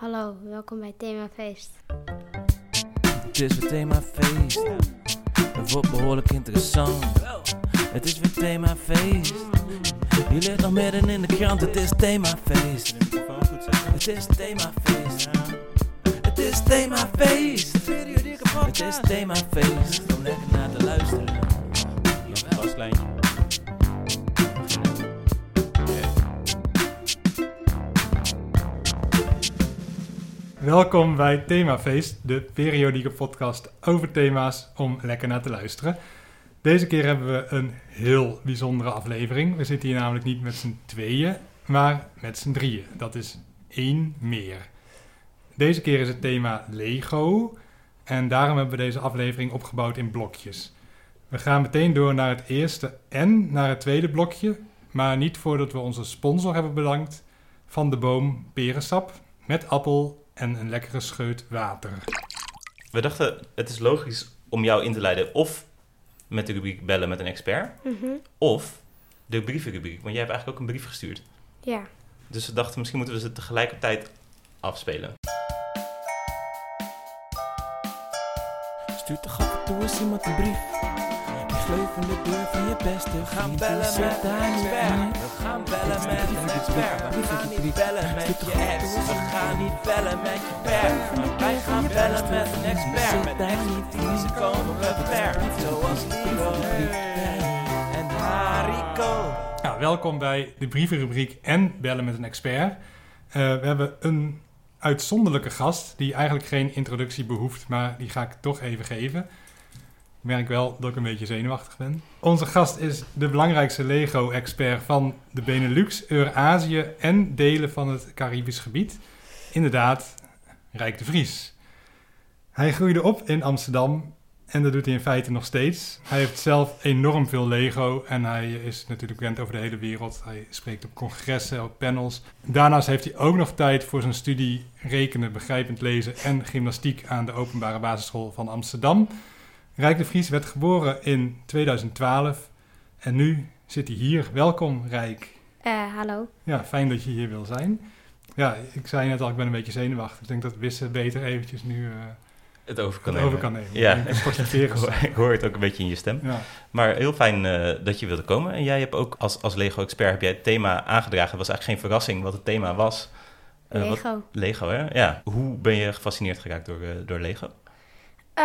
Hallo, welkom bij Themafeest. Het is weer themafeest. Het wordt behoorlijk interessant. Het is weer themafeest. Je leert nog meer dan in de krant. Het is themafeest. Het is themafeest. Het is themafeest. Het is themafeest. Om lekker naar te luisteren. Nog een Welkom bij Themafeest, de periodieke podcast over thema's om lekker naar te luisteren. Deze keer hebben we een heel bijzondere aflevering. We zitten hier namelijk niet met z'n tweeën, maar met z'n drieën. Dat is één meer. Deze keer is het thema Lego en daarom hebben we deze aflevering opgebouwd in blokjes. We gaan meteen door naar het eerste en naar het tweede blokje, maar niet voordat we onze sponsor hebben bedankt van de boom perensap met appel en een lekkere scheut water. We dachten, het is logisch om jou in te leiden of met de rubriek bellen met een expert, Mhm. of de brievenrubriek. Want jij hebt eigenlijk ook een brief gestuurd. Ja. Dus we dachten, misschien moeten we ze tegelijkertijd afspelen. Stuurt toch af en toe eens iemand een brief. Die in de deur van je beste We gaan bellen Die met een niet expert. We gaan bellen met een expert. We gaan niet bellen met je ex. We gaan niet bellen met je per. Wij gaan bellen met een expert. Met expertise komen we ver. Zoals Lido en Hariko. Nou, welkom bij de brievenrubriek en bellen met een expert. Eh, we hebben een uitzonderlijke gast die eigenlijk geen introductie behoeft, maar die ga ik toch even geven. Merk wel dat ik een beetje zenuwachtig ben. Onze gast is de belangrijkste Lego-expert van de Benelux, Eurazië en delen van het Caribisch gebied. Inderdaad, Rijk de Vries. Hij groeide op in Amsterdam en dat doet hij in feite nog steeds. Hij heeft zelf enorm veel Lego en hij is natuurlijk bekend over de hele wereld. Hij spreekt op congressen, op panels. Daarnaast heeft hij ook nog tijd voor zijn studie rekenen, begrijpend lezen en gymnastiek aan de Openbare Basisschool van Amsterdam. Rijk de Vries werd geboren in 2012 en nu zit hij hier. Welkom Rijk. Eh, hallo. Ja, fijn dat je hier wil zijn. Ja, ik zei net al, ik ben een beetje zenuwachtig. Ik denk dat Wisse beter eventjes nu eh Het over kan het nemen. over kan nemen. Ja. Ik Ik hoor, ik hoor het ook een beetje in je stem. Ja. Maar heel fijn eh, dat je wilde komen. En jij hebt ook als, als Lego-expert heb jij het thema aangedragen. Het was eigenlijk geen verrassing wat het thema was. Eh, wat- Lego. Lego, hè? Ja. Hoe ben je gefascineerd geraakt door, door Lego? Eh,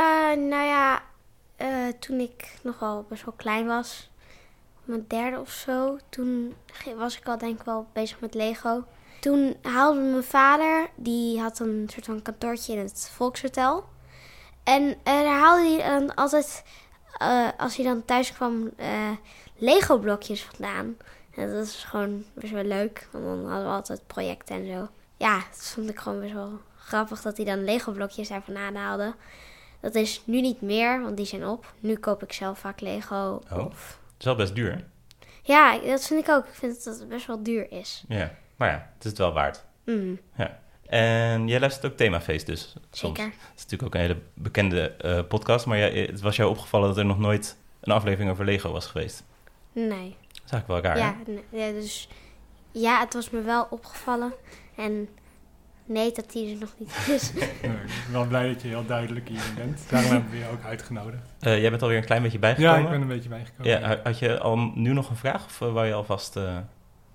nou ja, eh, toen ik nog wel best wel klein was, mijn derde of zo, toen was ik al denk ik wel bezig met Lego. Toen haalde mijn vader, die had een soort van kantoortje in het Volkshotel. En daar haalde hij dan altijd, eh, als hij dan thuis kwam, eh, Lego-blokjes vandaan. En dat was gewoon best wel leuk, want dan hadden we altijd projecten en zo. Ja, dat vond ik gewoon best wel grappig dat hij dan Lego-blokjes daar vandaan haalde. Dat is nu niet meer, want die zijn op. Nu koop ik zelf vaak Lego. Oh. Is wel best duur. Ja, dat vind ik ook. Ik vind dat het best wel duur is. Ja. Maar ja, het is het wel waard. Mm, En jij luistert ook Themafeest dus soms. zeker. Het is natuurlijk ook een hele bekende eh, podcast. Maar jij, het was jou opgevallen dat er nog nooit een aflevering over Lego was geweest. Nee. Dat is eigenlijk wel raar? Ja, nee, ja, dus ja, het was me wel opgevallen. En nee, dat die er nog niet is. Ik ben wel blij dat je heel duidelijk hierin bent. Daarom hebben we je ook uitgenodigd. Eh, jij bent alweer een klein beetje bijgekomen. Ja, ik ben een beetje bijgekomen. Ja, ha- had je al nu nog een vraag of uh, wou je alvast uh,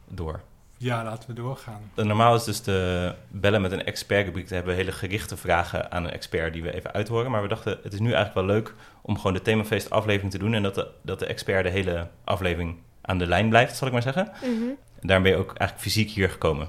door? Ja, laten we doorgaan. Normaal is dus de bellen met een expertrubriek. Daar hebben we hele gerichte vragen aan een expert die we even uithoren. Maar we dachten, het is nu eigenlijk wel leuk om gewoon de themafeest aflevering te doen. En dat de, dat de expert de hele aflevering aan de lijn blijft, zal ik maar zeggen. Mm -hmm. En daarom ben je ook eigenlijk fysiek hier gekomen.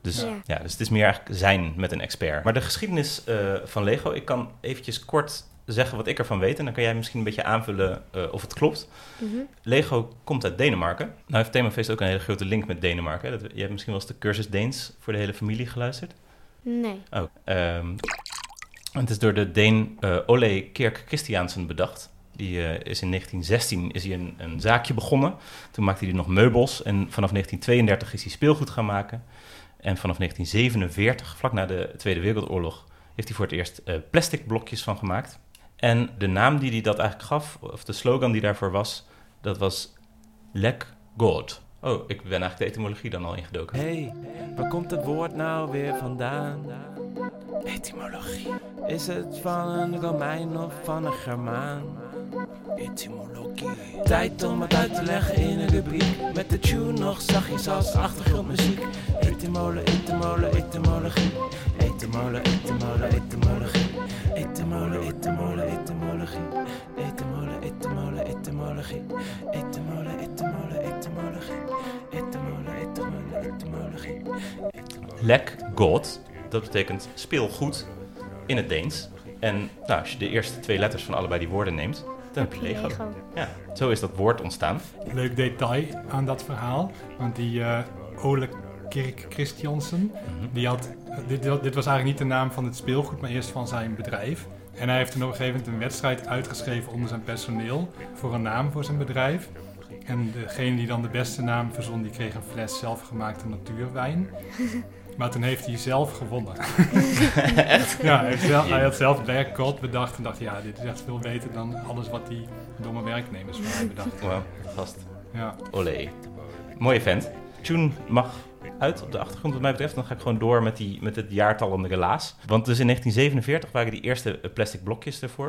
Dus, ja. ja. dus het is meer eigenlijk zijn met een expert. Maar de geschiedenis uh, van Lego, ik kan eventjes kort zeggen wat ik ervan weet. En dan kan jij misschien een beetje aanvullen uh, of het klopt. Mm -hmm. Lego komt uit Denemarken. Nou heeft Themafeest ook een hele grote link met Denemarken. Dat, je hebt misschien wel eens de cursus Deens voor de hele familie geluisterd. Nee. Oh, um, het is door de Deen uh, Ole Kirk Christiansen bedacht. Die uh, is in 1916 is hij een, een, zaakje begonnen. Toen maakte hij nog meubels. En vanaf 1932 is hij speelgoed gaan maken. En vanaf 1947, vlak na de Tweede Wereldoorlog, heeft hij voor het eerst uh, plastic blokjes van gemaakt. En de naam die hij dat eigenlijk gaf, of de slogan die daarvoor was, dat was Lek God. Oh, ik ben eigenlijk de etymologie dan al ingedoken. Hey, waar komt het woord nou weer vandaan? Etymologie. Is het van een Romein of van een Germaan? Etymologie. Tijd om het uit te leggen in een rubriek. Met de tune nog zachtjes als achtergrondmuziek. Etymole, etymole, etymologie. Etymole, etymole, etymologie. Etymole, etymole, etymologie. Etymole, etymole, etymologie. Etymole, etymole, etymologie. Etymole, etymole, etymologie. Lek God, dat betekent speelgoed in het Deens. En nou, als je de eerste twee letters van allebei die woorden neemt, dan heb je Lego. Ja, zo is dat woord ontstaan. Leuk detail aan dat verhaal. Want die eh Ole Kirk Christiansen, die had, dit, dit was eigenlijk niet de naam van het speelgoed, maar eerst van zijn bedrijf. En hij heeft toen op een gegeven moment een wedstrijd uitgeschreven onder zijn personeel voor een naam voor zijn bedrijf. En degene die dan de beste naam verzon, die kreeg een fles zelfgemaakte natuurwijn. Maar toen heeft hij zelf gewonnen. Echt? Ja, hij, heeft zelf, hij had zelf Black God bedacht en dacht, ja, dit is echt veel beter dan alles wat die domme werknemers van mij bedacht. Wauw, gast. Ja. Olé. Mooie vent. Tune mag uit op de achtergrond wat mij betreft. Dan ga ik gewoon door met, die, met het jaartal en de relaas. Want dus in 1947 waren die eerste eh, plastic blokjes ervoor.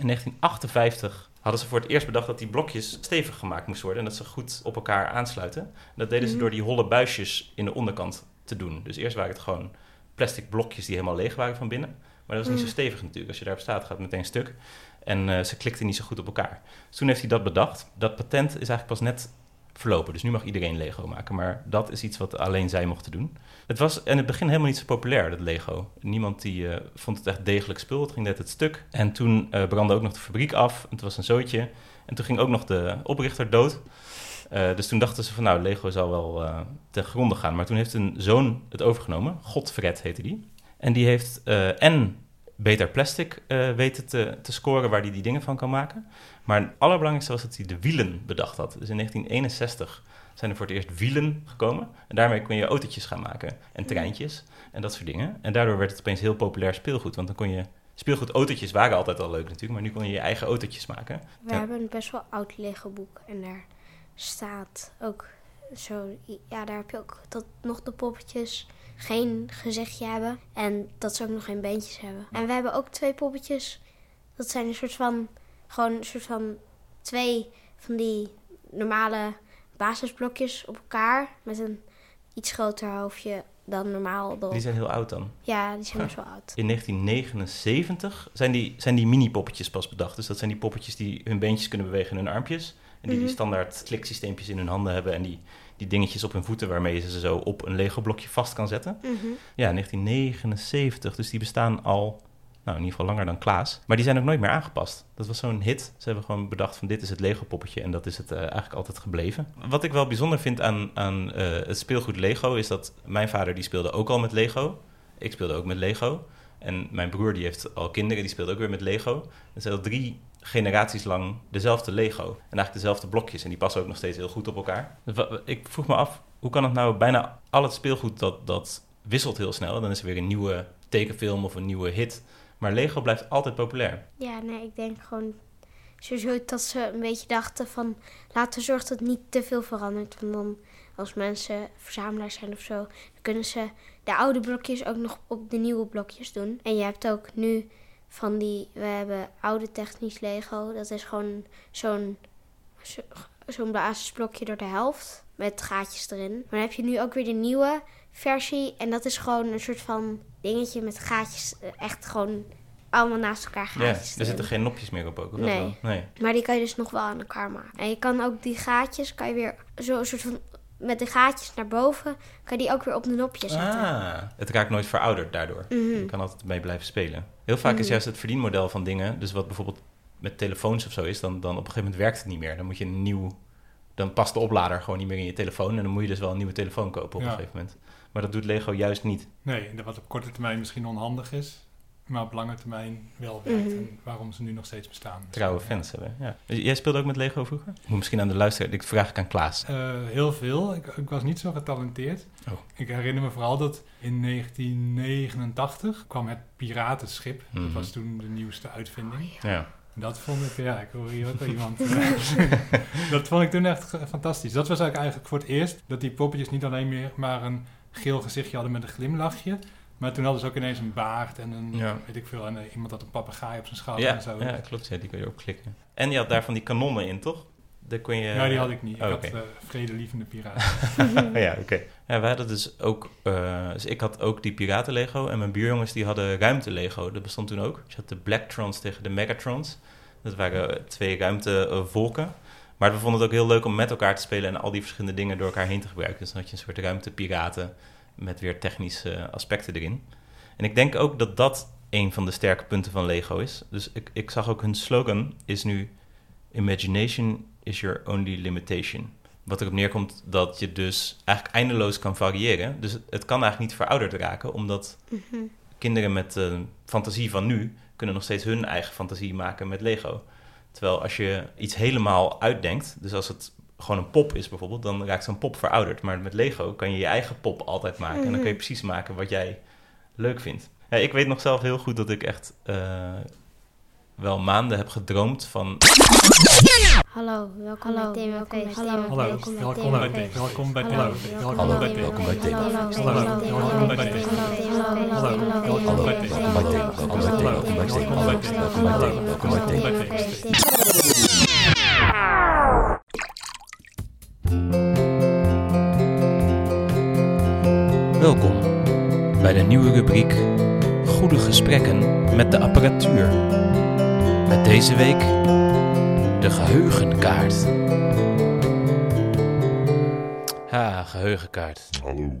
In 1958 hadden ze voor het eerst bedacht dat die blokjes stevig gemaakt moesten worden. En dat ze goed op elkaar aansluiten. En dat deden ze Mhm. door die holle buisjes in de onderkant te doen. Dus eerst waren het gewoon plastic blokjes die helemaal leeg waren van binnen. Maar dat was niet zo Mm. stevig natuurlijk. Als je daarop staat, gaat het meteen stuk. En eh, ze klikten niet zo goed op elkaar. Dus toen heeft hij dat bedacht. Dat patent is eigenlijk pas net verlopen. Dus nu mag iedereen Lego maken. Maar dat is iets wat alleen zij mochten doen. Het was in het begin helemaal niet zo populair, dat Lego. Niemand die eh, vond het echt degelijk spul. Het ging net het stuk. En toen eh, brandde ook nog de fabriek af. Het was een zootje. En toen ging ook nog de oprichter dood. Eh, dus toen dachten ze van nou, Lego zal wel ten gronde gaan. Maar toen heeft een zoon het overgenomen. Godfred heette die. En die heeft en beter plastic eh, weten te, te scoren waar hij die dingen van kan maken. Maar het allerbelangrijkste was dat hij de wielen bedacht had. Dus in 1961 zijn er voor het eerst wielen gekomen. En daarmee kon je autootjes gaan maken en treintjes en dat soort dingen. En daardoor werd het opeens heel populair speelgoed. Want dan kon je... Speelgoedautootjes waren altijd al leuk natuurlijk, maar nu kon je je eigen autootjes maken. We Ja. hebben een best wel oud Lego boek en daar staat ook zo, ja, daar heb je ook nog de poppetjes geen gezichtje hebben en dat ze ook nog geen beentjes hebben. En we hebben ook twee poppetjes, dat zijn een soort van, gewoon een soort van twee van die normale basisblokjes op elkaar met een iets groter hoofdje dan normaal. erop. Die zijn heel oud dan. Ja, die zijn best wel oud. In 1979 zijn die, zijn die mini-poppetjes pas bedacht. Dus dat zijn die poppetjes die hun beentjes kunnen bewegen in hun armpjes. En die die Mhm. standaard kliksysteempjes in hun handen hebben. En die, die dingetjes op hun voeten waarmee je ze zo op een Lego-blokje vast kan zetten. Mhm. Ja, 1979. Dus die bestaan al, nou in ieder geval langer dan Klaas. Maar die zijn ook nooit meer aangepast. Dat was zo'n hit. Ze hebben gewoon bedacht van dit is het Lego-poppetje. En dat is het eh, eigenlijk altijd gebleven. Wat ik wel bijzonder vind aan, aan eh, het speelgoed Lego... is dat mijn vader die speelde ook al met Lego. Ik speelde ook met Lego. En mijn broer die heeft al kinderen, die speelt ook weer met Lego. Het zijn al drie generaties lang dezelfde Lego. En eigenlijk dezelfde blokjes. En die passen ook nog steeds heel goed op elkaar. Ik vroeg me af, hoe kan het nou bijna al het speelgoed dat, dat wisselt heel snel. Dan is er weer een nieuwe tekenfilm of een nieuwe hit. Maar Lego blijft altijd populair. Ja, nee, ik denk gewoon sowieso dat ze een beetje dachten van laten we zorgen dat niet te veel verandert. Want dan als mensen verzamelaars zijn of zo, dan kunnen ze de oude blokjes ook nog op de nieuwe blokjes doen. En je hebt ook nu van die, we hebben oude technisch Lego. Dat is gewoon zo'n zo, zo'n basisblokje door de helft met gaatjes erin. Maar dan heb je nu ook weer de nieuwe versie en dat is gewoon een soort van dingetje met gaatjes, eh, echt gewoon allemaal naast elkaar Ja, gaatjes er erin. zitten geen nopjes meer op ook. Of Nee. wel? nee. Maar die kan je dus nog wel aan elkaar maken. En je kan ook die gaatjes, kan je weer zo een soort van met de gaatjes naar boven, kan je die ook weer op de nopjes zetten. Ah, het raakt nooit verouderd daardoor. Mhm. Je kan altijd mee blijven spelen. Heel vaak is Mhm. juist het verdienmodel van dingen, dus wat bijvoorbeeld met telefoons of zo is, dan, dan op een gegeven moment werkt het niet meer. Dan moet je een nieuw, dan past de oplader gewoon niet meer in je telefoon en dan moet je dus wel een nieuwe telefoon kopen op Ja. een gegeven moment. Maar dat doet Lego juist niet. Nee, dat wat op korte termijn misschien onhandig is, maar op lange termijn wel werkt. Mhm. En waarom ze nu nog steeds bestaan. Trouwe fans hebben. Ja. Jij speelde ook met Lego vroeger? Moet misschien aan de luisteraar, ik vraag ik aan Klaas. Eh, heel veel. Ik, ik was niet zo getalenteerd. Oh. Ik herinner me vooral dat in 1989 kwam het Piratenschip. Mhm. Dat was toen de nieuwste uitvinding. Ja. Dat vond ik, ja, ik hoor hier ook wel iemand. eh, dat vond ik toen echt fantastisch. Dat was ook eigenlijk voor het eerst dat die poppetjes niet alleen meer maar een geel gezichtje hadden met een glimlachje. Maar toen hadden ze ook ineens een baard en een, Ja. weet ik veel, en eh, iemand had een papegaai op zijn schouder Ja, en zo. ja, klopt. Ja, die kun je ook klikken. En je had daar van die kanonnen in, toch? Daar kon je... Ja, die had ik niet. Ik Oh, had eh, vredelievende piraten. ja, oké. Ja, we hadden dus ook... eh, dus ik had ook die piraten Lego en mijn buurjongens die hadden ruimte Lego. Dat bestond toen ook. Dus je had de Blacktrons tegen de Megatrons. Dat waren twee ruimtevolken. Maar we vonden het ook heel leuk om met elkaar te spelen en al die verschillende dingen door elkaar heen te gebruiken. Dus dan had je een soort ruimtepiraten met weer technische aspecten erin. En ik denk ook dat dat een van de sterke punten van Lego is. Dus ik, ik zag ook hun slogan is nu Imagination is your only limitation. Wat erop neerkomt dat je dus eigenlijk eindeloos kan variëren. Dus het, het kan eigenlijk niet verouderd raken, omdat Mhm. kinderen met eh, fantasie van nu kunnen nog steeds hun eigen fantasie maken met Lego. Terwijl als je iets helemaal uitdenkt, dus als het gewoon een pop is bijvoorbeeld, dan raakt zo'n pop verouderd. Maar met Lego kan je je eigen pop altijd maken. En dan kun je Mhm. precies maken wat jij leuk vindt. Ja, ik weet nog zelf heel goed dat ik echt eh, wel maanden heb gedroomd van Hallo, welkom bij Themafeest. Hallo, welkom bij Thema- welkom bij Thema- welkom bij Thema- welkom bij Hallo, welkom bij Thema- Hallo, welkom bij Hallo, welkom bij welkom bij Thema- welkom bij welkom bij Hallo, Welkom bij de nieuwe rubriek Goede gesprekken met de apparatuur. Met deze week de geheugenkaart. Ha, geheugenkaart. Hallo.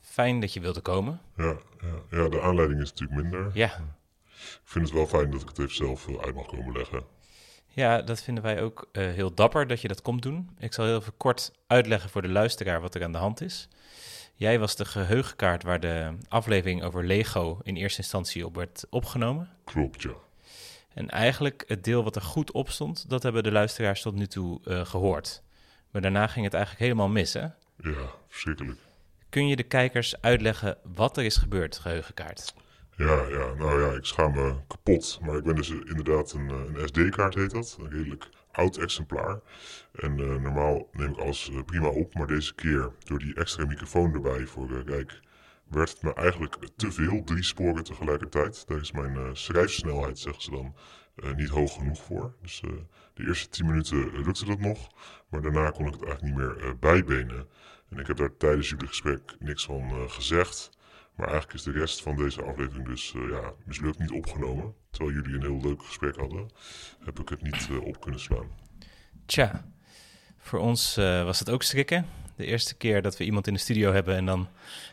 Fijn dat je wilde komen. Ja, ja, ja, de aanleiding is natuurlijk minder. Ja, Ik vind het wel fijn dat ik het even zelf eh, uit mag komen leggen. Ja dat vinden wij ook eh, heel dapper dat je dat komt doen. Ik zal heel even kort uitleggen voor de luisteraar wat er aan de hand is. Jij was de geheugenkaart waar de aflevering over Lego in eerste instantie op werd opgenomen. Klopt, ja. En eigenlijk het deel wat er goed op stond, dat hebben de luisteraars tot nu toe eh, gehoord. Maar daarna ging het eigenlijk helemaal mis, hè? Ja, verschrikkelijk. Kun je de kijkers uitleggen wat er is gebeurd, geheugenkaart? Ja, ja, nou ja, ik schaam me kapot. Maar ik ben dus inderdaad een, eh, een SD-kaart heet dat. Een redelijk oud exemplaar. En eh, normaal neem ik alles eh, prima op. Maar deze keer, door die extra microfoon erbij voor eh, Rijk, werd het me eigenlijk te veel. Drie sporen tegelijkertijd. Daar is mijn eh, schrijfsnelheid, zeggen ze dan, niet hoog genoeg voor. Dus de eerste tien minuten lukte dat nog. Maar daarna kon ik het eigenlijk niet meer bijbenen. En ik heb daar tijdens jullie gesprek niks van gezegd. Maar eigenlijk is de rest van deze aflevering dus eh, ja, mislukt niet opgenomen. Terwijl jullie een heel leuk gesprek hadden, heb ik het niet eh, op kunnen slaan. Tja, voor ons eh, was het ook schrikken. De eerste keer dat we iemand in de studio hebben en dan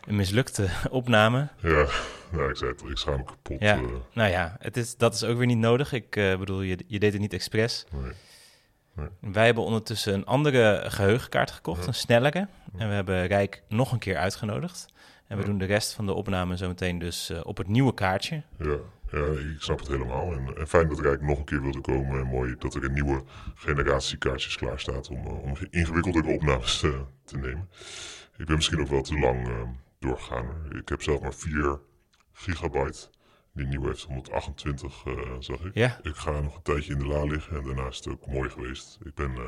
een mislukte opname. Ja, nou, ik zei het, ik schaam me kapot. Ja. Nou ja, het is, dat is ook weer niet nodig. Ik bedoel, je, je deed het niet expres. nee. Wij hebben ondertussen een andere geheugenkaart gekocht, Ja. een snellere. En we hebben Rijk nog een keer uitgenodigd. En we doen de rest van de opname zometeen dus eh, op het nieuwe kaartje. Ja, ja, ik snap het helemaal. En, en fijn dat Rijk nog een keer wilde komen. En mooi dat er een nieuwe generatie kaartjes klaar staat om, eh, om ingewikkeldere opnames eh, te nemen. Ik ben misschien ook wel te lang eh, doorgegaan. Ik heb zelf maar 4 gigabyte. Die nieuwe heeft 128, eh, zag ik. Ja, Ik ga nog een tijdje in de la liggen en daarna is het ook mooi geweest. Ik ben eh,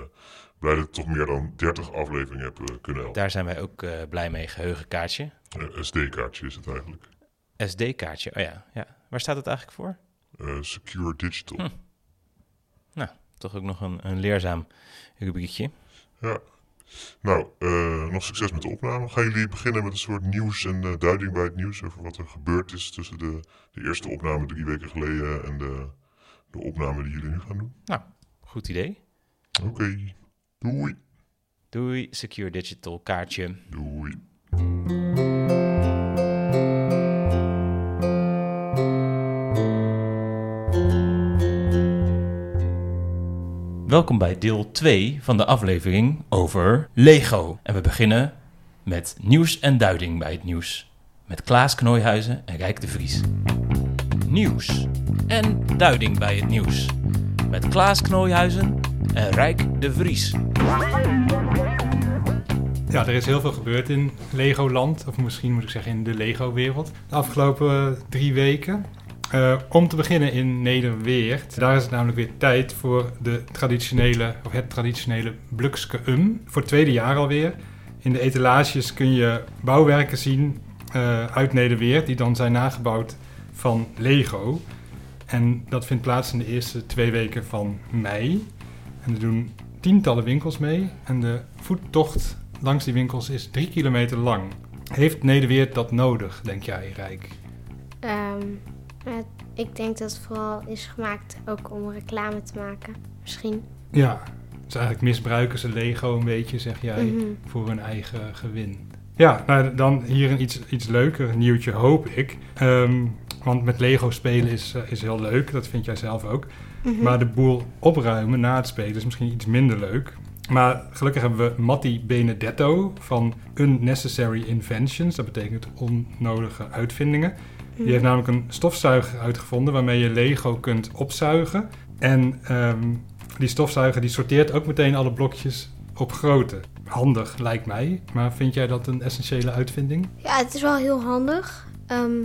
blij dat ik toch meer dan 30 afleveringen heb eh, kunnen helpen. daar zijn wij ook blij mee, geheugenkaartje. SD-kaartje is het eigenlijk. SD-kaartje, oh ja, ja. Waar staat het eigenlijk voor? Secure Digital. Hm. Toch ook nog een, een leerzaam rubriekje. Ja. Nou, eh, nog succes met de opname. Gaan jullie beginnen met een soort nieuws en eh, duiding bij het nieuws over wat er gebeurd is tussen de, de eerste opname drie weken geleden en de, de opname die jullie nu gaan doen? Goed idee. Oké, doei. Doei, Secure Digital kaartje. Doei. Welkom bij deel 2 van de aflevering over Lego. En we beginnen met nieuws en duiding bij het nieuws. Met Klaas Knooihuizen en Rijk de Vries. Nieuws en duiding bij het nieuws. Met Klaas Knooihuizen en Rijk de Vries. Ja, er is heel veel gebeurd in Legoland, of misschien moet ik zeggen in de Lego-wereld. De afgelopen drie weken. Eh, om te beginnen in Nederweert. Daar is het namelijk weer tijd voor de traditionele, of het traditionele Blukske Um. Voor het tweede jaar alweer. In de etalages kun je bouwwerken zien eh, uit Nederweert, die dan zijn nagebouwd van Lego. En dat vindt plaats in de eerste twee weken van mei. En er doen tientallen winkels mee. En de voettocht langs die winkels is drie kilometer lang. Heeft Nederweert dat nodig, denk jij, Rijk? Ehm, ik denk dat het vooral is gemaakt ook om reclame te maken. Misschien. Ja, dus eigenlijk misbruiken ze Lego een beetje, zeg jij, Mhm. voor hun eigen gewin. Ja, nou, dan hier een iets, iets leuker nieuwtje, hoop ik. Ehm, want met Lego spelen is, eh, is heel leuk, dat vind jij zelf ook. Mhm. Maar de boel opruimen na het spelen is misschien iets minder leuk. Maar gelukkig hebben we Matti Benedetto van Unnecessary Inventions. Dat betekent onnodige uitvindingen. Die heeft namelijk een stofzuiger uitgevonden waarmee je Lego kunt opzuigen. En ehm, die stofzuiger die sorteert ook meteen alle blokjes op grootte. Handig lijkt mij, maar vind jij dat een essentiële uitvinding? Ja, het is wel heel handig. Ehm,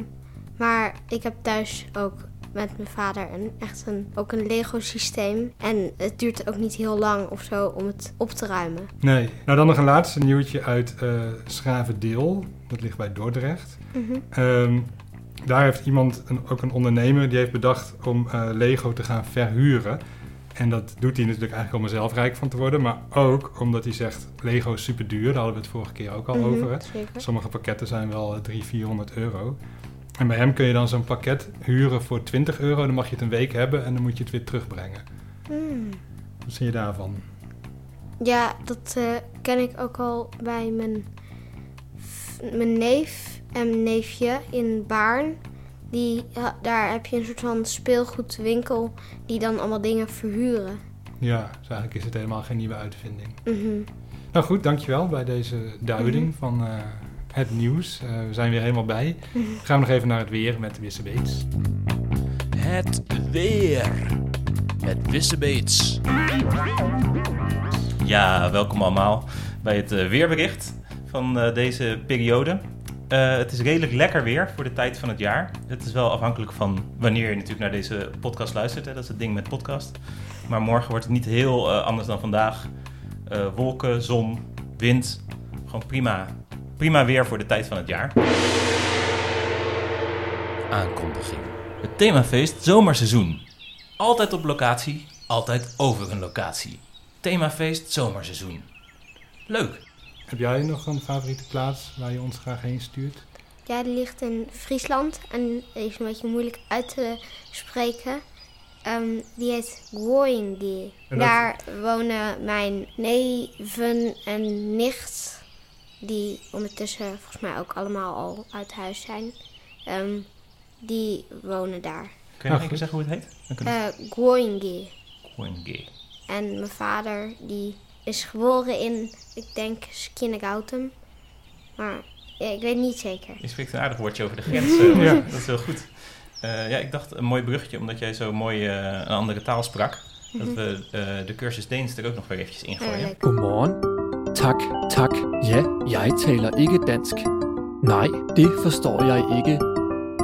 maar ik heb thuis ook met mijn vader een, echt een, ook een Lego-systeem. En het duurt ook niet heel lang of zo om het op te ruimen. Nee. Nou, dan nog een laatste nieuwtje uit eh Schravendeel. Dat ligt bij Dordrecht. Ehm, daar heeft iemand, een, ook een ondernemer, die heeft bedacht om eh, Lego te gaan verhuren. En dat doet hij natuurlijk eigenlijk om er zelf rijk van te worden. Maar ook omdat hij zegt, Lego is super duur. Daar hadden we het vorige keer ook al Mhm, over. Hè? Zeker. Sommige pakketten zijn wel eh, 300, 400 euro. En bij hem kun je dan zo'n pakket huren voor 20 euro. Dan mag je het een week hebben en dan moet je het weer terugbrengen. Hmm. Wat vind je daarvan? Ja, dat eh, ken ik ook al bij mijn, mijn neef en mijn neefje in Baarn. Die, daar heb je een soort van speelgoedwinkel die dan allemaal dingen verhuren. Ja, dus eigenlijk is het helemaal geen nieuwe uitvinding. Mhm. Nou goed, dankjewel bij deze duiding van eh, het nieuws. Eh, we zijn weer helemaal bij. Gaan we nog even naar het weer met Wisse Beets. Het weer. Met Wissebeets. Ja, welkom allemaal bij het eh, weerbericht van eh, deze periode. Eh, het is redelijk lekker weer voor de tijd van het jaar. Het is wel afhankelijk van wanneer je natuurlijk naar deze podcast luistert. Hè? Dat is het ding met podcast. Maar morgen wordt het niet heel eh, anders dan vandaag. Eh, wolken, zon, wind. Gewoon prima, prima weer voor de tijd van het jaar. Aankondiging. Het themafeest zomerseizoen. Altijd op locatie, altijd over een locatie. Themafeest zomerseizoen. Leuk. Heb jij nog een favoriete plaats waar je ons graag heen stuurt? Ja, die ligt in Friesland en is een beetje moeilijk uit te spreken. Ehm, die heet dat- Daar wonen mijn neven en nicht, die ondertussen volgens mij ook allemaal al uit huis zijn. Ehm, die wonen daar. Kun je Nou, nog keer goed. zeggen hoe het heet? Dan kunnen Eh Goingi. we... En mijn vader, die is geboren in, ik denk, Skinnegoutum. Maar ja, ik weet niet zeker. Je spreekt een aardig woordje over de grens. eh, Ja. Dat is heel goed. Eh, ja, ik dacht een mooi bruggetje, omdat jij zo mooi eh, een andere taal sprak. Dat we eh, de cursus Deens er ook nog weer eventjes ingooien. leuk. Godmorgen. Tak, tak. Ja, jeg taler ikke dansk. Nej, det forstår jeg ikke.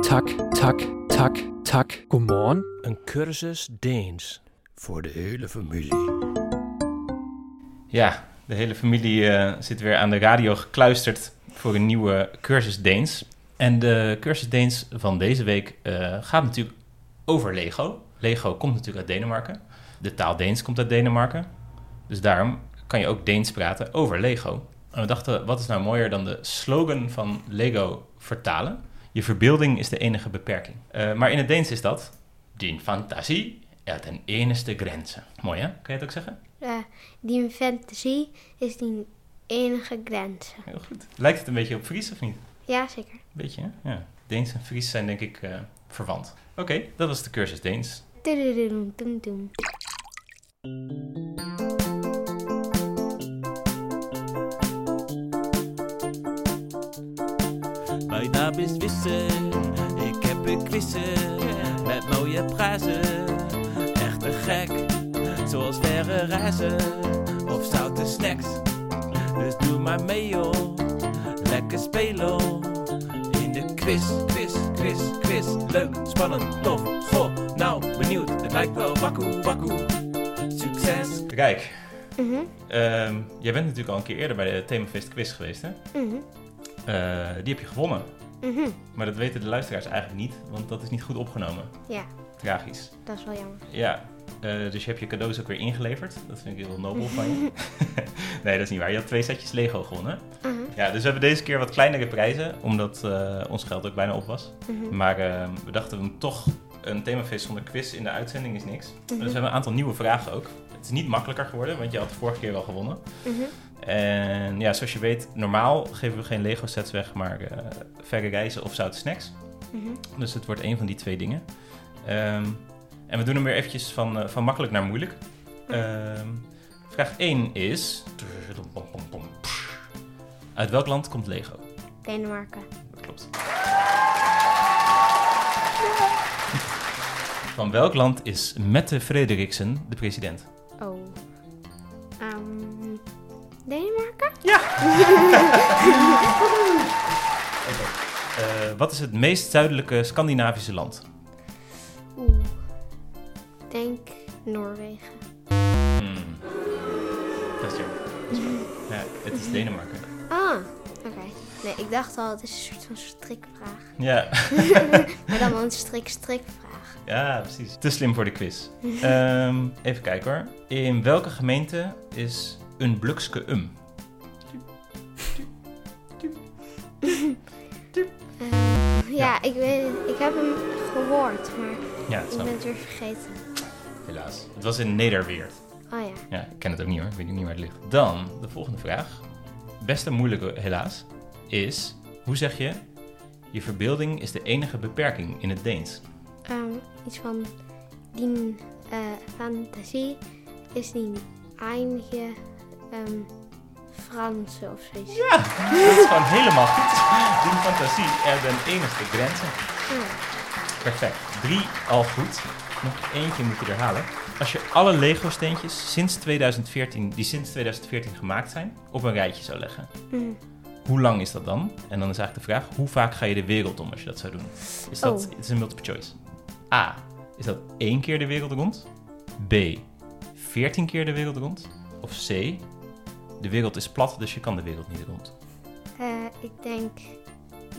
Tak, tak, tak, tak. Godmorgen. Een cursus Deens. Voor de hele familie. Ja, de hele familie eh, zit weer aan de radio gekluisterd voor een nieuwe cursus Deens. En de cursus Deens van deze week eh, gaat natuurlijk over Lego. Lego komt natuurlijk uit Denemarken. De taal Deens komt uit Denemarken. Dus daarom kan je ook Deens praten over Lego. En we dachten, wat is nou mooier dan de slogan van Lego vertalen? Je verbeelding is de enige beperking. Eh, maar in het Deens is dat... Din fantasie er ten enigste grenzen. Mooi hè? Kan je het ook zeggen? Eh, die fantasie is die enige grens. Heel goed. Lijkt het een beetje op Fries of niet? Ja, zeker. Beetje, hè? Ja. Deens en Fries zijn denk ik eh, verwant. Oké, dat was de cursus Deens. Mijn naam is Wisse, ik heb een quizzen met mooie prijzen. Echt te gek, zoals verre reizen of zoute snacks. Dus doe maar mee joh, lekker spelen in de quiz, quiz, quiz, quiz. Leuk, spannend, tof, goh, nou benieuwd. Het lijkt wel wakku wakku. Succes! Kijk, Mhm, ehm, jij bent natuurlijk al een keer eerder bij de Themafeest quiz geweest, hè? mhm, Eh, die heb je gewonnen. mhm. Maar dat weten de luisteraars eigenlijk niet, want dat is niet goed opgenomen. Ja, Tragisch. dat is wel jammer. Ja, eh, dus je hebt je cadeaus ook weer ingeleverd. Dat vind ik heel nobel van je. nee, dat is niet waar. Je had twee setjes Lego gewonnen. Mhm, Ja, dus we hebben deze keer wat kleinere prijzen, omdat eh, ons geld ook bijna op was. mhm, Maar eh, we dachten we toch een themafeest zonder quiz in de uitzending is niks. Dus we mhm, hebben een aantal nieuwe vragen ook. Het is niet makkelijker geworden, want je had de vorige keer wel gewonnen. mhm. En ja, zoals je weet, normaal geven we geen Lego sets weg, maar eh, verre reizen of zoute snacks. mhm. Dus het wordt één van die twee dingen. Ehm, en we doen hem weer eventjes van, eh, van makkelijk naar moeilijk. Ehm, vraag 1 is... Uit welk land komt Lego? Denemarken. Dat klopt. Van welk land is Mette Frederiksen de president? Oh. Ehm, Denemarken? Eh, wat is het meest zuidelijke Scandinavische land? Denk Noorwegen. Hmm. Dat is jammer. Dat is jammer. Ja, het is Denemarken. Ah, oké. Nee, ik dacht al, het is een soort van strikvraag. Ja. Maar dan wel een strik-strikvraag. ja, precies. Te slim voor de quiz. Ehm, even kijken hoor. In welke gemeente is een Blukske Um? Ehm, ja, ik weet het. Ik heb hem gehoord, maar Ja, ik ben het weer vergeten. Helaas. Het was in Nederweert. Oh ja. Ja, ik ken het ook niet hoor. Ik weet niet waar het ligt. Dan de volgende vraag. Best een moeilijke, helaas. Is, hoe zeg je... Je verbeelding is de enige beperking in het Deens. Ehm, iets van die eh, fantasie is die eindige ehm Franse of zoiets. Ja, dat is gewoon helemaal goed. Die fantasie er den enigste grenzen. Perfect. Drie al goed. Nog eentje moet je er halen. Als je alle Lego steentjes sinds 2014, die sinds 2014 gemaakt zijn, op een rijtje zou leggen. mm. Hoe lang is dat dan? En dan is eigenlijk de vraag, hoe vaak ga je de wereld om als je dat zou doen? Is dat, Oh. Het is een multiple choice. A. Is dat één keer de wereld rond? B. 14 keer de wereld rond? Of C. De wereld is plat, dus je kan de wereld niet rond. Eh, ik denk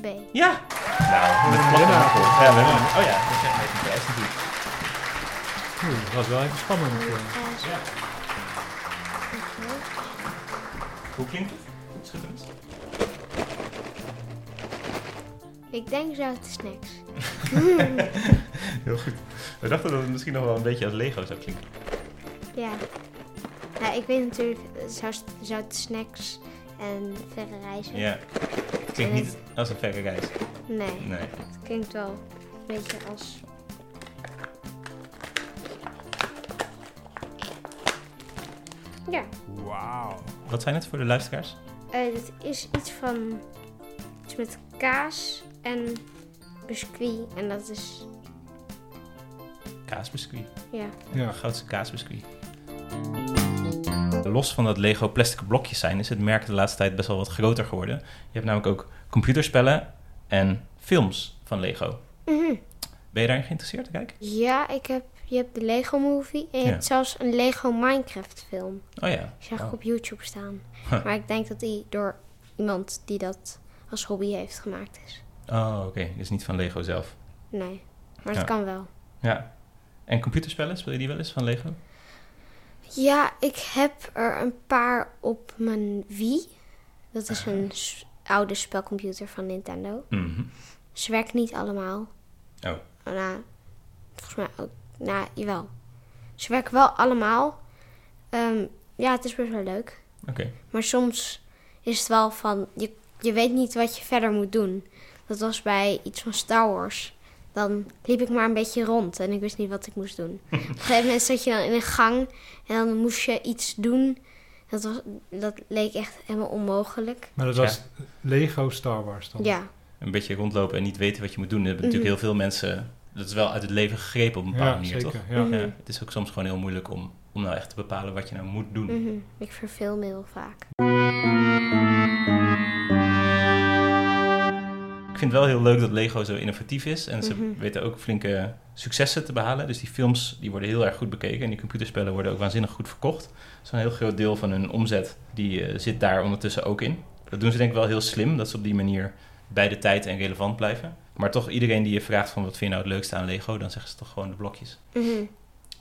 B. Ja! Nou, met platte antwoord. Ja, we hebben hem. Oh ja, dat is echt een prijs natuurlijk. Oeh, dat was wel even spannend. eh. Zo. Ja. Hoe klinkt het? Schitterend. Ik denk zoute snacks. Heel goed. We dachten dat het misschien nog wel een beetje als Lego zou klinken. Ja. Ja, ik weet natuurlijk zout- zoute snacks en verre reizen. Ja. Het klinkt niet als een verre reis. Nee, Nee. het klinkt wel een beetje als... Ja, Wauw. Wat zijn het voor de luisteraars? eh, dit is iets van... Iets met kaas en biscuit. En dat is... Kaasbiscuit. Ja. Ja. Goudse kaasbiscuit. Los van dat Lego plastic blokjes zijn, is het merk de laatste tijd best wel wat groter geworden. Je hebt namelijk ook computerspellen en films van Lego. Mhm. Ben je daarin geïnteresseerd? Kijk. Ja, ik heb, je hebt de Lego Movie en je Ja. hebt zelfs een Lego Minecraft film. Oh ja. Die zag ik Oh. op YouTube staan. Huh. Maar ik denk dat die door iemand die dat als hobby heeft gemaakt is. Oh, oké. Dus niet van Lego zelf. Nee, maar Ja. dat kan wel. Ja. En computerspellen, speel je die wel eens van Lego? Ja, ik heb er een paar op mijn Wii. Dat is een oude spelcomputer van Nintendo. Mhm. Ze werken niet allemaal. Oh. Nou, volgens mij ook. Nou, jawel. Ze werken wel allemaal. Ehm, ja, het is best wel leuk. Oké. Maar soms is het wel van, je, je weet niet wat je verder moet doen. Dat was bij iets van Star Wars. Dan liep ik maar een beetje rond en ik wist niet wat ik moest doen. Op een gegeven moment zat je dan in een gang en dan moest je iets doen. Dat, was, dat leek echt helemaal onmogelijk. Maar dat Ja. was Lego Star Wars dan? Ja, Een beetje rondlopen en niet weten wat je moet doen. Dat hebben natuurlijk Mhm. heel veel mensen... Dat is wel uit het leven gegrepen op een bepaalde Ja, manier, zeker. toch? Ja. Mhm. Ja, het is ook soms gewoon heel moeilijk om, om nou echt te bepalen wat je nou moet doen. mhm. ik verveel me heel vaak. vind het wel heel leuk dat Lego zo innovatief is. En ze Mhm. weten ook flinke successen te behalen. Dus die films die worden heel erg goed bekeken. En die computerspellen worden ook waanzinnig goed verkocht. Zo'n heel groot deel van hun omzet die, eh, zit daar ondertussen ook in. Dat doen ze denk ik wel heel slim. Dat ze op die manier bij de tijd en relevant blijven. Maar toch iedereen die je vraagt van wat vind je nou het leukste aan Lego... dan zeggen ze toch gewoon de blokjes. Mhm.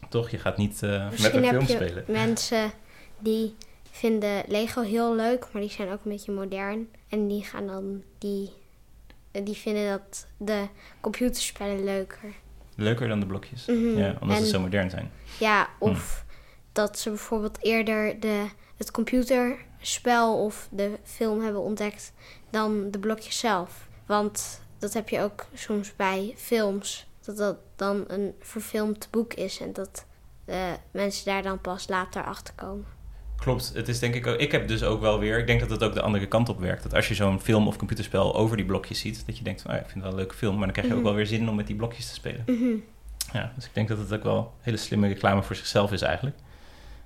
Toch? Je gaat niet eh, met een film je spelen. mensen die vinden Lego heel leuk, maar die zijn ook een beetje modern. En die gaan dan die, die vinden dat de computerspellen leuker. Leuker dan de blokjes. Mhm. Ja, omdat En- ze zo modern zijn. Ja, of dat ze bijvoorbeeld eerder de, het computerspel of de film hebben ontdekt dan de blokjes zelf. Want dat heb je ook soms bij films. Dat dat dan een verfilmd boek is en dat eh, mensen daar dan pas later achter komen. Klopt, het is denk ik ook. Ik heb dus ook wel weer. Ik denk dat het ook de andere kant op werkt. Dat als je zo'n film of computerspel over die blokjes ziet, dat je denkt: van, ah, ik vind het wel een leuke film, maar dan krijg je ook Mhm. wel weer zin om met die blokjes te spelen. Mhm. Ja, dus ik denk dat het ook wel hele slimme reclame voor zichzelf is eigenlijk.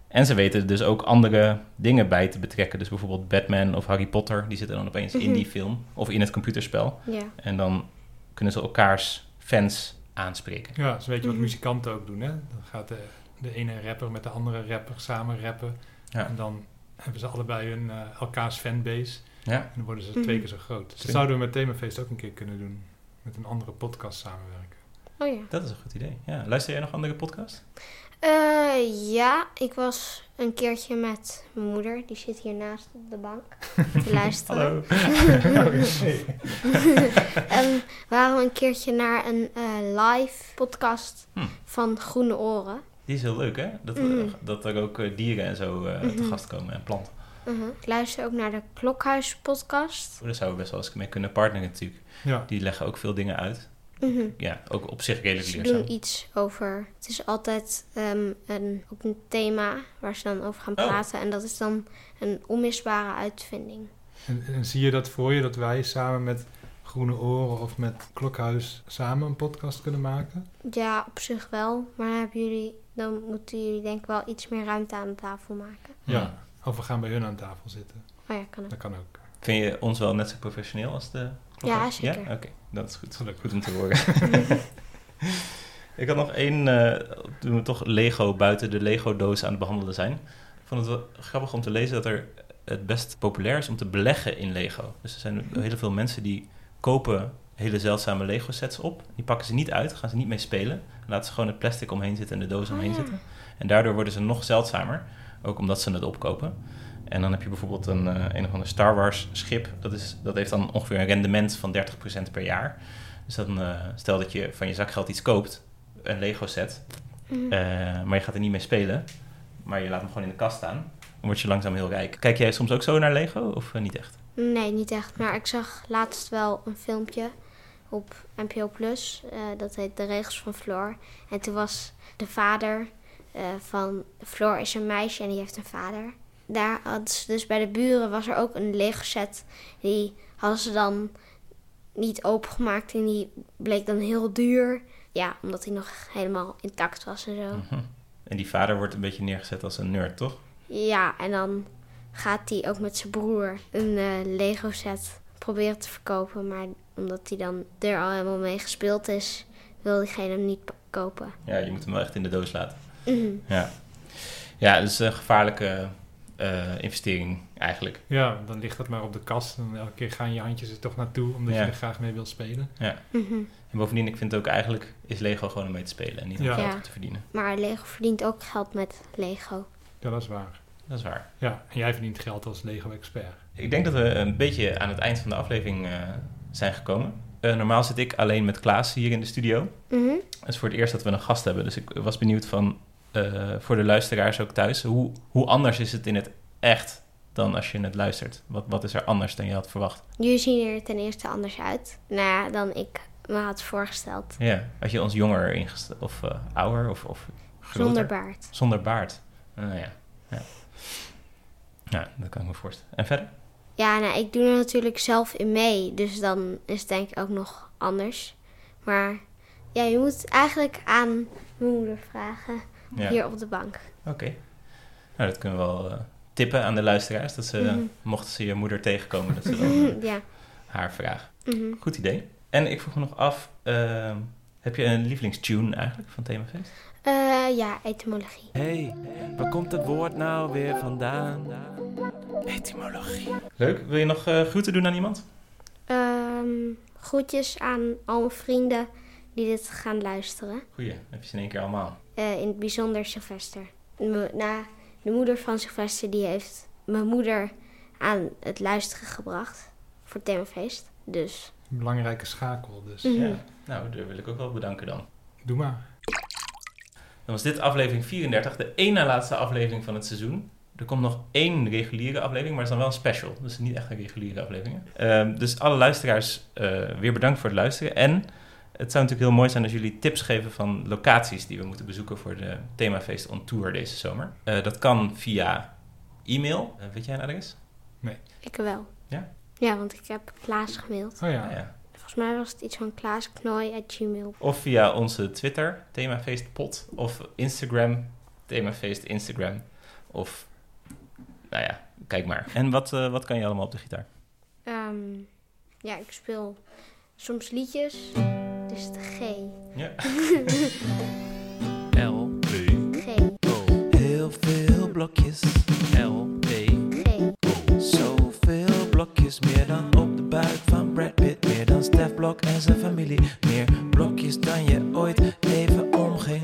En ze weten er dus ook andere dingen bij te betrekken. Dus bijvoorbeeld Batman of Harry Potter, die zitten dan opeens in Mhm. die film of in het computerspel. Ja. En dan kunnen ze elkaars fans aanspreken. Ja, zo weet je wat muzikanten ook doen. Hè? Dan gaat de, de ene rapper met de andere rapper samen rappen. Ja. En dan hebben ze allebei hun, eh, elkaars fanbase. Ja, En dan worden ze Mhm. twee keer zo groot. Dat Slim. zouden we met Themafeest ook een keer kunnen doen. Met een andere podcast samenwerken. Oh ja. dat is een goed idee. Ja, luister jij nog andere podcasts? Eh, ja, ik was een keertje met mijn moeder. Die zit hiernaast op de bank te luisteren. Hallo. en we waren een keertje naar een eh, live podcast Hm. van Groene Oren. Die is heel leuk, hè? Dat, Mhm. dat er ook eh, dieren en zo eh, te Mhm. gast komen en planten. Mhm. Ik luister ook naar de Klokhuis podcast. Daar zouden we best wel eens mee kunnen partneren natuurlijk. Ja, Die leggen ook veel dingen uit. Mhm. Ja, ook op zich redelijk Ze leerzaam. doen iets over. Het is altijd ehm, een, ook een thema waar ze dan over gaan Oh. praten. En dat is dan een onmisbare uitvinding. en, en zie je dat voor je dat wij samen met Groene Oren of met Klokhuis samen een podcast kunnen maken? Ja, op zich wel. Maar dan, hebben jullie, dan moeten jullie denk ik wel iets meer ruimte aan de tafel maken. Ja. Of we gaan bij hun aan tafel zitten. Oh ja, kan ook. Dat kan ook. Vind je ons wel net zo professioneel als de Ja, zeker. Ja? Oké, dat is goed. Gelukkig. Goed om te horen. ik had nog één, eh, toen we toch Lego buiten de Lego-doos aan het behandelen zijn. Ik vond het wel grappig om te lezen dat er het best populair is om te beleggen in Lego. Dus er zijn heel veel mensen die kopen hele zeldzame Lego-sets op. Die pakken ze niet uit, gaan ze niet mee spelen. Laten ze gewoon het plastic omheen zitten en de doos Oh, omheen ja. zitten. En daardoor worden ze nog zeldzamer, ook omdat ze het opkopen. En dan heb je bijvoorbeeld een, eh, een of ander Star Wars schip. Dat, is, dat heeft dan ongeveer een rendement van 30% per jaar. Dus dan eh, stel dat je van je zakgeld iets koopt, een Lego set, Mhm. eh, maar je gaat er niet mee spelen. Maar je laat hem gewoon in de kast staan. Dan word je langzaam heel rijk. Kijk jij soms ook zo naar Lego of niet echt? Nee, niet echt. Maar ik zag laatst wel een filmpje op NPO Plus. dat heet De Regels van Floor. En toen was de vader van... Floor is een meisje en die heeft een vader. Daar hadden ze dus bij de buren was er ook een Lego set. Die hadden ze dan niet opengemaakt en die bleek dan heel duur. Ja, omdat hij nog helemaal intact was en zo. Mhm. En die vader wordt een beetje neergezet als een nerd, toch? Ja, en dan gaat hij ook met zijn broer een eh, Lego set proberen te verkopen. Maar omdat hij dan er al helemaal mee gespeeld is, wil diegene hem niet kopen. Ja, je moet hem wel echt in de doos laten. Mhm. Ja, ja dat is een gevaarlijke eh, investering eigenlijk. Ja, dan ligt dat maar op de kast. En elke keer gaan je handjes er toch naartoe, omdat Ja. je er graag mee wil spelen. Mhm. En bovendien, ik vind het ook eigenlijk, is Lego gewoon om mee te spelen en niet om Ja. geld Ja. te verdienen. Maar Lego verdient ook geld met Lego. Ja, dat is waar. Dat is waar. Ja, en jij verdient geld als Lego-expert. Ik denk dat we een beetje aan het eind van de aflevering eh, zijn gekomen. Eh, normaal zit ik alleen met Klaas hier in de studio. Mhm. Het is voor het eerst dat we een gast hebben. Dus ik was benieuwd van, voor de luisteraars ook thuis, hoe, hoe anders is het in het echt dan als je het luistert? Wat, wat is er anders dan je had verwacht? Jullie zien er ten eerste anders uit. Nou ja, dan ik me had voorgesteld. Ja, had je ons jonger ingesteld of eh, ouder of, of groter? Zonder baard. Zonder baard. Nou ja. ja. Ja, dat kan ik me voorstellen. En verder? Ja, nou, ik doe er natuurlijk zelf in mee. Dus dan is het denk ik ook nog anders. Maar ja, je moet eigenlijk aan mijn moeder vragen. Ja. Hier op de bank. Oké. Nou, dat kunnen we wel eh, tippen aan de luisteraars. Dat ze, Mhm. mochten ze je moeder tegenkomen, dat ze dan eh, ja. haar vraag. Mhm. Goed idee. En ik vroeg me nog af, ehm, heb je een lievelingstune eigenlijk van Themafeest? Eh, ja, etymologie. Hey, waar komt het woord nou weer vandaan? Etymologie. Leuk. Wil je nog groeten doen aan iemand? Ehm, groetjes aan al mijn vrienden die dit gaan luisteren. Goeie, heb je ze in één keer allemaal. Eh, in het bijzonder Sylvester. Na, de moeder van Sylvester die heeft mijn moeder aan het luisteren gebracht voor het themafeest. Dus Een belangrijke schakel, dus Mhm. Ja. Nou, daar wil ik ook wel bedanken dan. doe maar. Dan was dit aflevering 34, de één na laatste aflevering van het seizoen. Er komt nog één reguliere aflevering, maar het is dan wel een special. Dus niet echt een reguliere aflevering. Ehm, dus alle luisteraars, eh, weer bedankt voor het luisteren. En het zou natuurlijk heel mooi zijn als jullie tips geven van locaties die we moeten bezoeken voor de themafeest on tour deze zomer. Eh, dat kan via e-mail. Eh, weet jij een adres? ik wel. Ja? Ja, want ik heb Klaas gemaild. Oh ja, Nou ja. Volgens mij was het iets van klaasknooi.gmail. Of via onze Twitter, themafeestpot. Of Instagram, themafeest Instagram. Of, nou ja, kijk maar. En wat, eh, wat kan je allemaal op de gitaar? Ehm, ja, ik speel soms liedjes. Dus de G. Ja. L, B, G. O. Heel veel blokjes. L, B, G. Zoveel blokjes, meer dan op de buik van Brad Pitt. Meer dan Stef Blok en zijn familie. Meer blokjes dan je ooit even omging.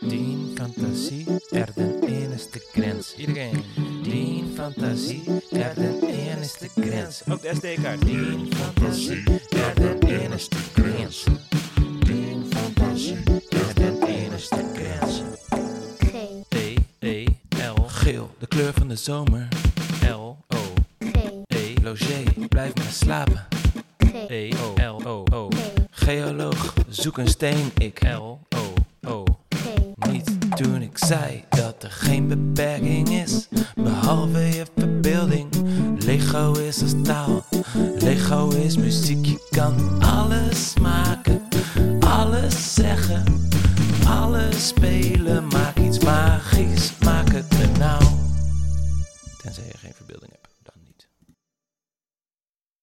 Dien fantasie, er den enigste grens. Iedereen. Dien fantasie, er den enigste grens. Ook de SD-kaart. Dien fantasie, zomer. L, O, G. E. Logé, blijf maar slapen. G. E, O, L, O, O. G. Geoloog, zoek een steen.